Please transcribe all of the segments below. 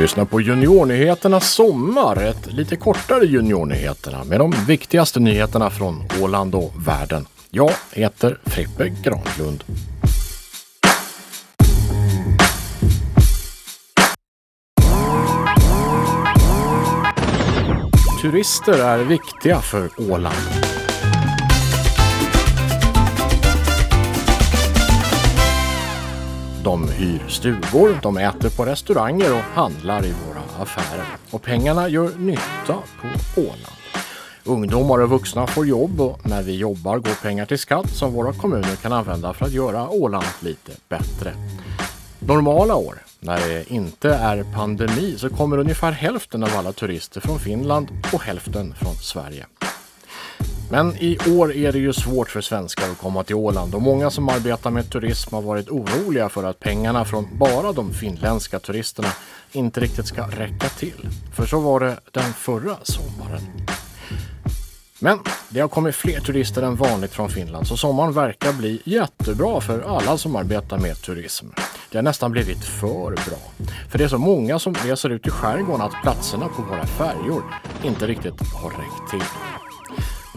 lyssnar på Juniornyheterna sommar, ett lite kortare Juniornyheterna med de viktigaste nyheterna från Åland och världen. Jag heter Frippe Granlund. Turister är viktiga för Åland. De hyr stugor, de äter på restauranger och handlar i våra affärer. Och pengarna gör nytta på Åland. Ungdomar och vuxna får jobb och när vi jobbar går pengar till skatt som våra kommuner kan använda för att göra Åland lite bättre. Normala år, när det inte är pandemi, så kommer ungefär hälften av alla turister från Finland och hälften från Sverige. Men i år är det ju svårt för svenskar att komma till Åland och många som arbetar med turism har varit oroliga för att pengarna från bara de finländska turisterna inte riktigt ska räcka till. För så var det den förra sommaren. Men det har kommit fler turister än vanligt från Finland så sommaren verkar bli jättebra för alla som arbetar med turism. Det har nästan blivit för bra. För det är så många som reser ut i skärgården att platserna på våra färjor inte riktigt har räckt till.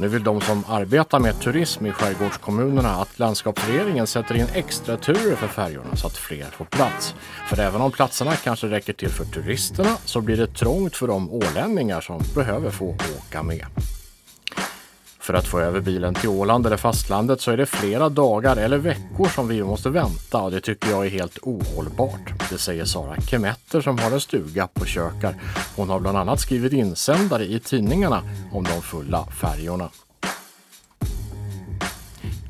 Nu vill de som arbetar med turism i skärgårdskommunerna att landskapsregeringen sätter in extra turer för färjorna så att fler får plats. För även om platserna kanske räcker till för turisterna så blir det trångt för de ålänningar som behöver få åka med. För att få över bilen till Åland eller fastlandet så är det flera dagar eller veckor som vi måste vänta och det tycker jag är helt ohållbart. Det säger Sara Kemetter som har en stuga på Kökar. Hon har bland annat skrivit insändare i tidningarna om de fulla färjorna.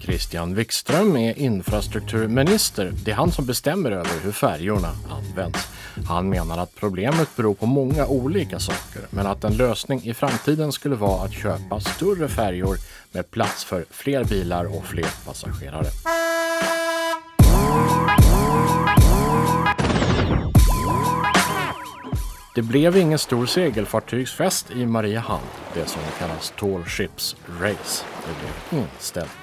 Christian Wikström är infrastrukturminister. Det är han som bestämmer över hur färjorna används. Han menar att problemet beror på många olika saker men att en lösning i framtiden skulle vara att köpa större färjor med plats för fler bilar och fler passagerare. Det blev ingen stor segelfartygsfest i Mariehamn, det som kallas Tall Ships Race. Det blev inställt.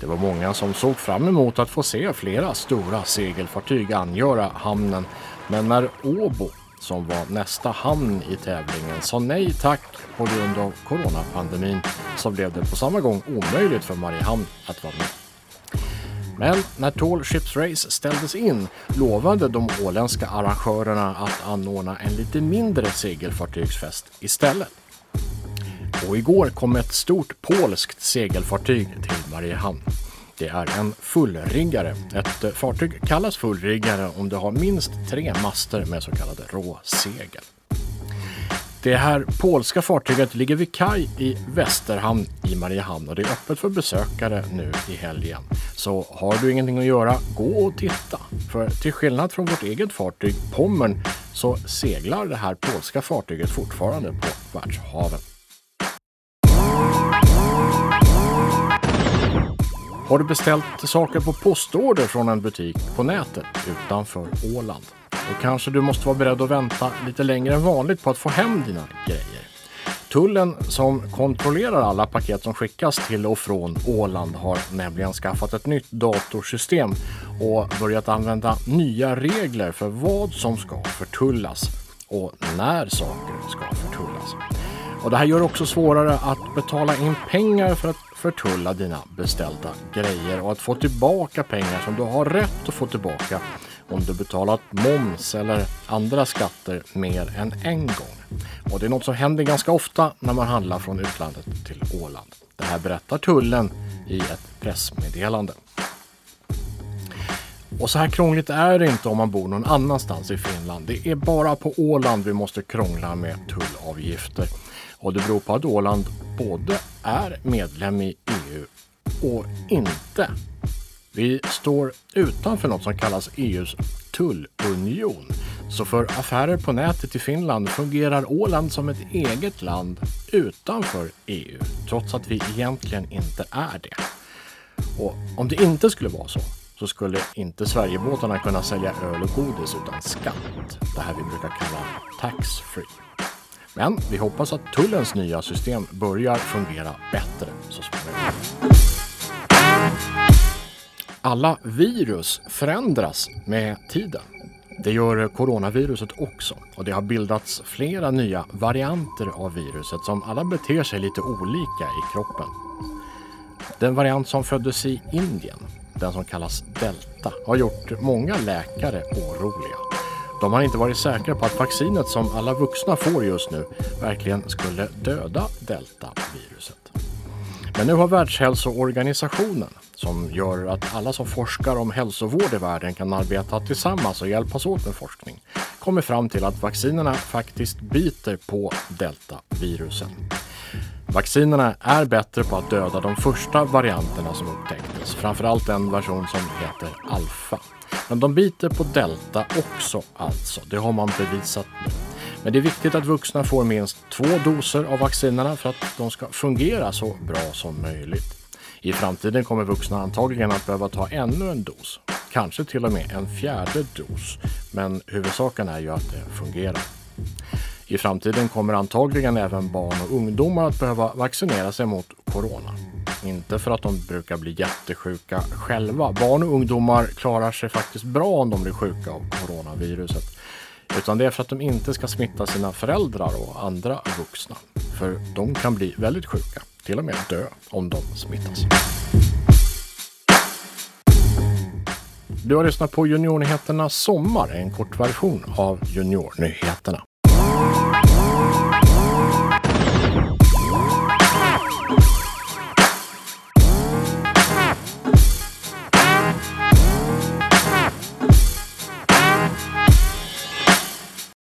Det var många som såg fram emot att få se flera stora segelfartyg angöra hamnen. Men när Åbo, som var nästa hamn i tävlingen, sa nej tack på grund av coronapandemin så blev det på samma gång omöjligt för Mariehamn att vara med. Men när Tall Ships Race ställdes in lovade de åländska arrangörerna att anordna en lite mindre segelfartygsfest istället. Och igår kom ett stort polskt segelfartyg till Mariehamn. Det är en fullriggare. Ett fartyg kallas fullriggare om det har minst tre master med så kallade råsegel. Det här polska fartyget ligger vid kaj i Västerhamn i Mariehamn och det är öppet för besökare nu i helgen. Så har du ingenting att göra, gå och titta. För till skillnad från vårt eget fartyg Pommern så seglar det här polska fartyget fortfarande på världshaven. Har du beställt saker på postorder från en butik på nätet utanför Åland? Då kanske du måste vara beredd att vänta lite längre än vanligt på att få hem dina grejer. Tullen som kontrollerar alla paket som skickas till och från Åland har nämligen skaffat ett nytt datorsystem och börjat använda nya regler för vad som ska förtullas och när saker ska förtullas. Och det här gör det också svårare att betala in pengar för att förtulla dina beställda grejer och att få tillbaka pengar som du har rätt att få tillbaka om du betalat moms eller andra skatter mer än en gång. Och det är något som händer ganska ofta när man handlar från utlandet till Åland. Det här berättar tullen i ett pressmeddelande. Och så här krångligt är det inte om man bor någon annanstans i Finland. Det är bara på Åland vi måste krångla med tullavgifter. Och det beror på att Åland både är medlem i EU och inte. Vi står utanför något som kallas EUs tullunion. Så för affärer på nätet i Finland fungerar Åland som ett eget land utanför EU, trots att vi egentligen inte är det. Och om det inte skulle vara så, så skulle inte Sverigebåtarna kunna sälja öl och godis utan skatt. Det här vi brukar kalla tax-free. Men vi hoppas att tullens nya system börjar fungera bättre så småningom. Alla virus förändras med tiden. Det gör coronaviruset också och det har bildats flera nya varianter av viruset som alla beter sig lite olika i kroppen. Den variant som föddes i Indien, den som kallas delta, har gjort många läkare oroliga. De har inte varit säkra på att vaccinet som alla vuxna får just nu verkligen skulle döda deltaviruset. Men nu har Världshälsoorganisationen, som gör att alla som forskar om hälsovård i världen kan arbeta tillsammans och hjälpas åt med forskning, kommit fram till att vaccinerna faktiskt biter på deltavirusen. Vaccinerna är bättre på att döda de första varianterna som upptäcktes, framförallt den version som heter alfa. Men de biter på delta också alltså, det har man bevisat nu. Men det är viktigt att vuxna får minst två doser av vaccinerna för att de ska fungera så bra som möjligt. I framtiden kommer vuxna antagligen att behöva ta ännu en dos, kanske till och med en fjärde dos. Men huvudsaken är ju att det fungerar. I framtiden kommer antagligen även barn och ungdomar att behöva vaccinera sig mot corona. Inte för att de brukar bli jättesjuka själva. Barn och ungdomar klarar sig faktiskt bra om de blir sjuka av coronaviruset. Utan det är för att de inte ska smitta sina föräldrar och andra vuxna. För de kan bli väldigt sjuka, till och med dö om de smittas. Du har lyssnat på Juniornyheterna Sommar, en kort version av Juniornyheterna.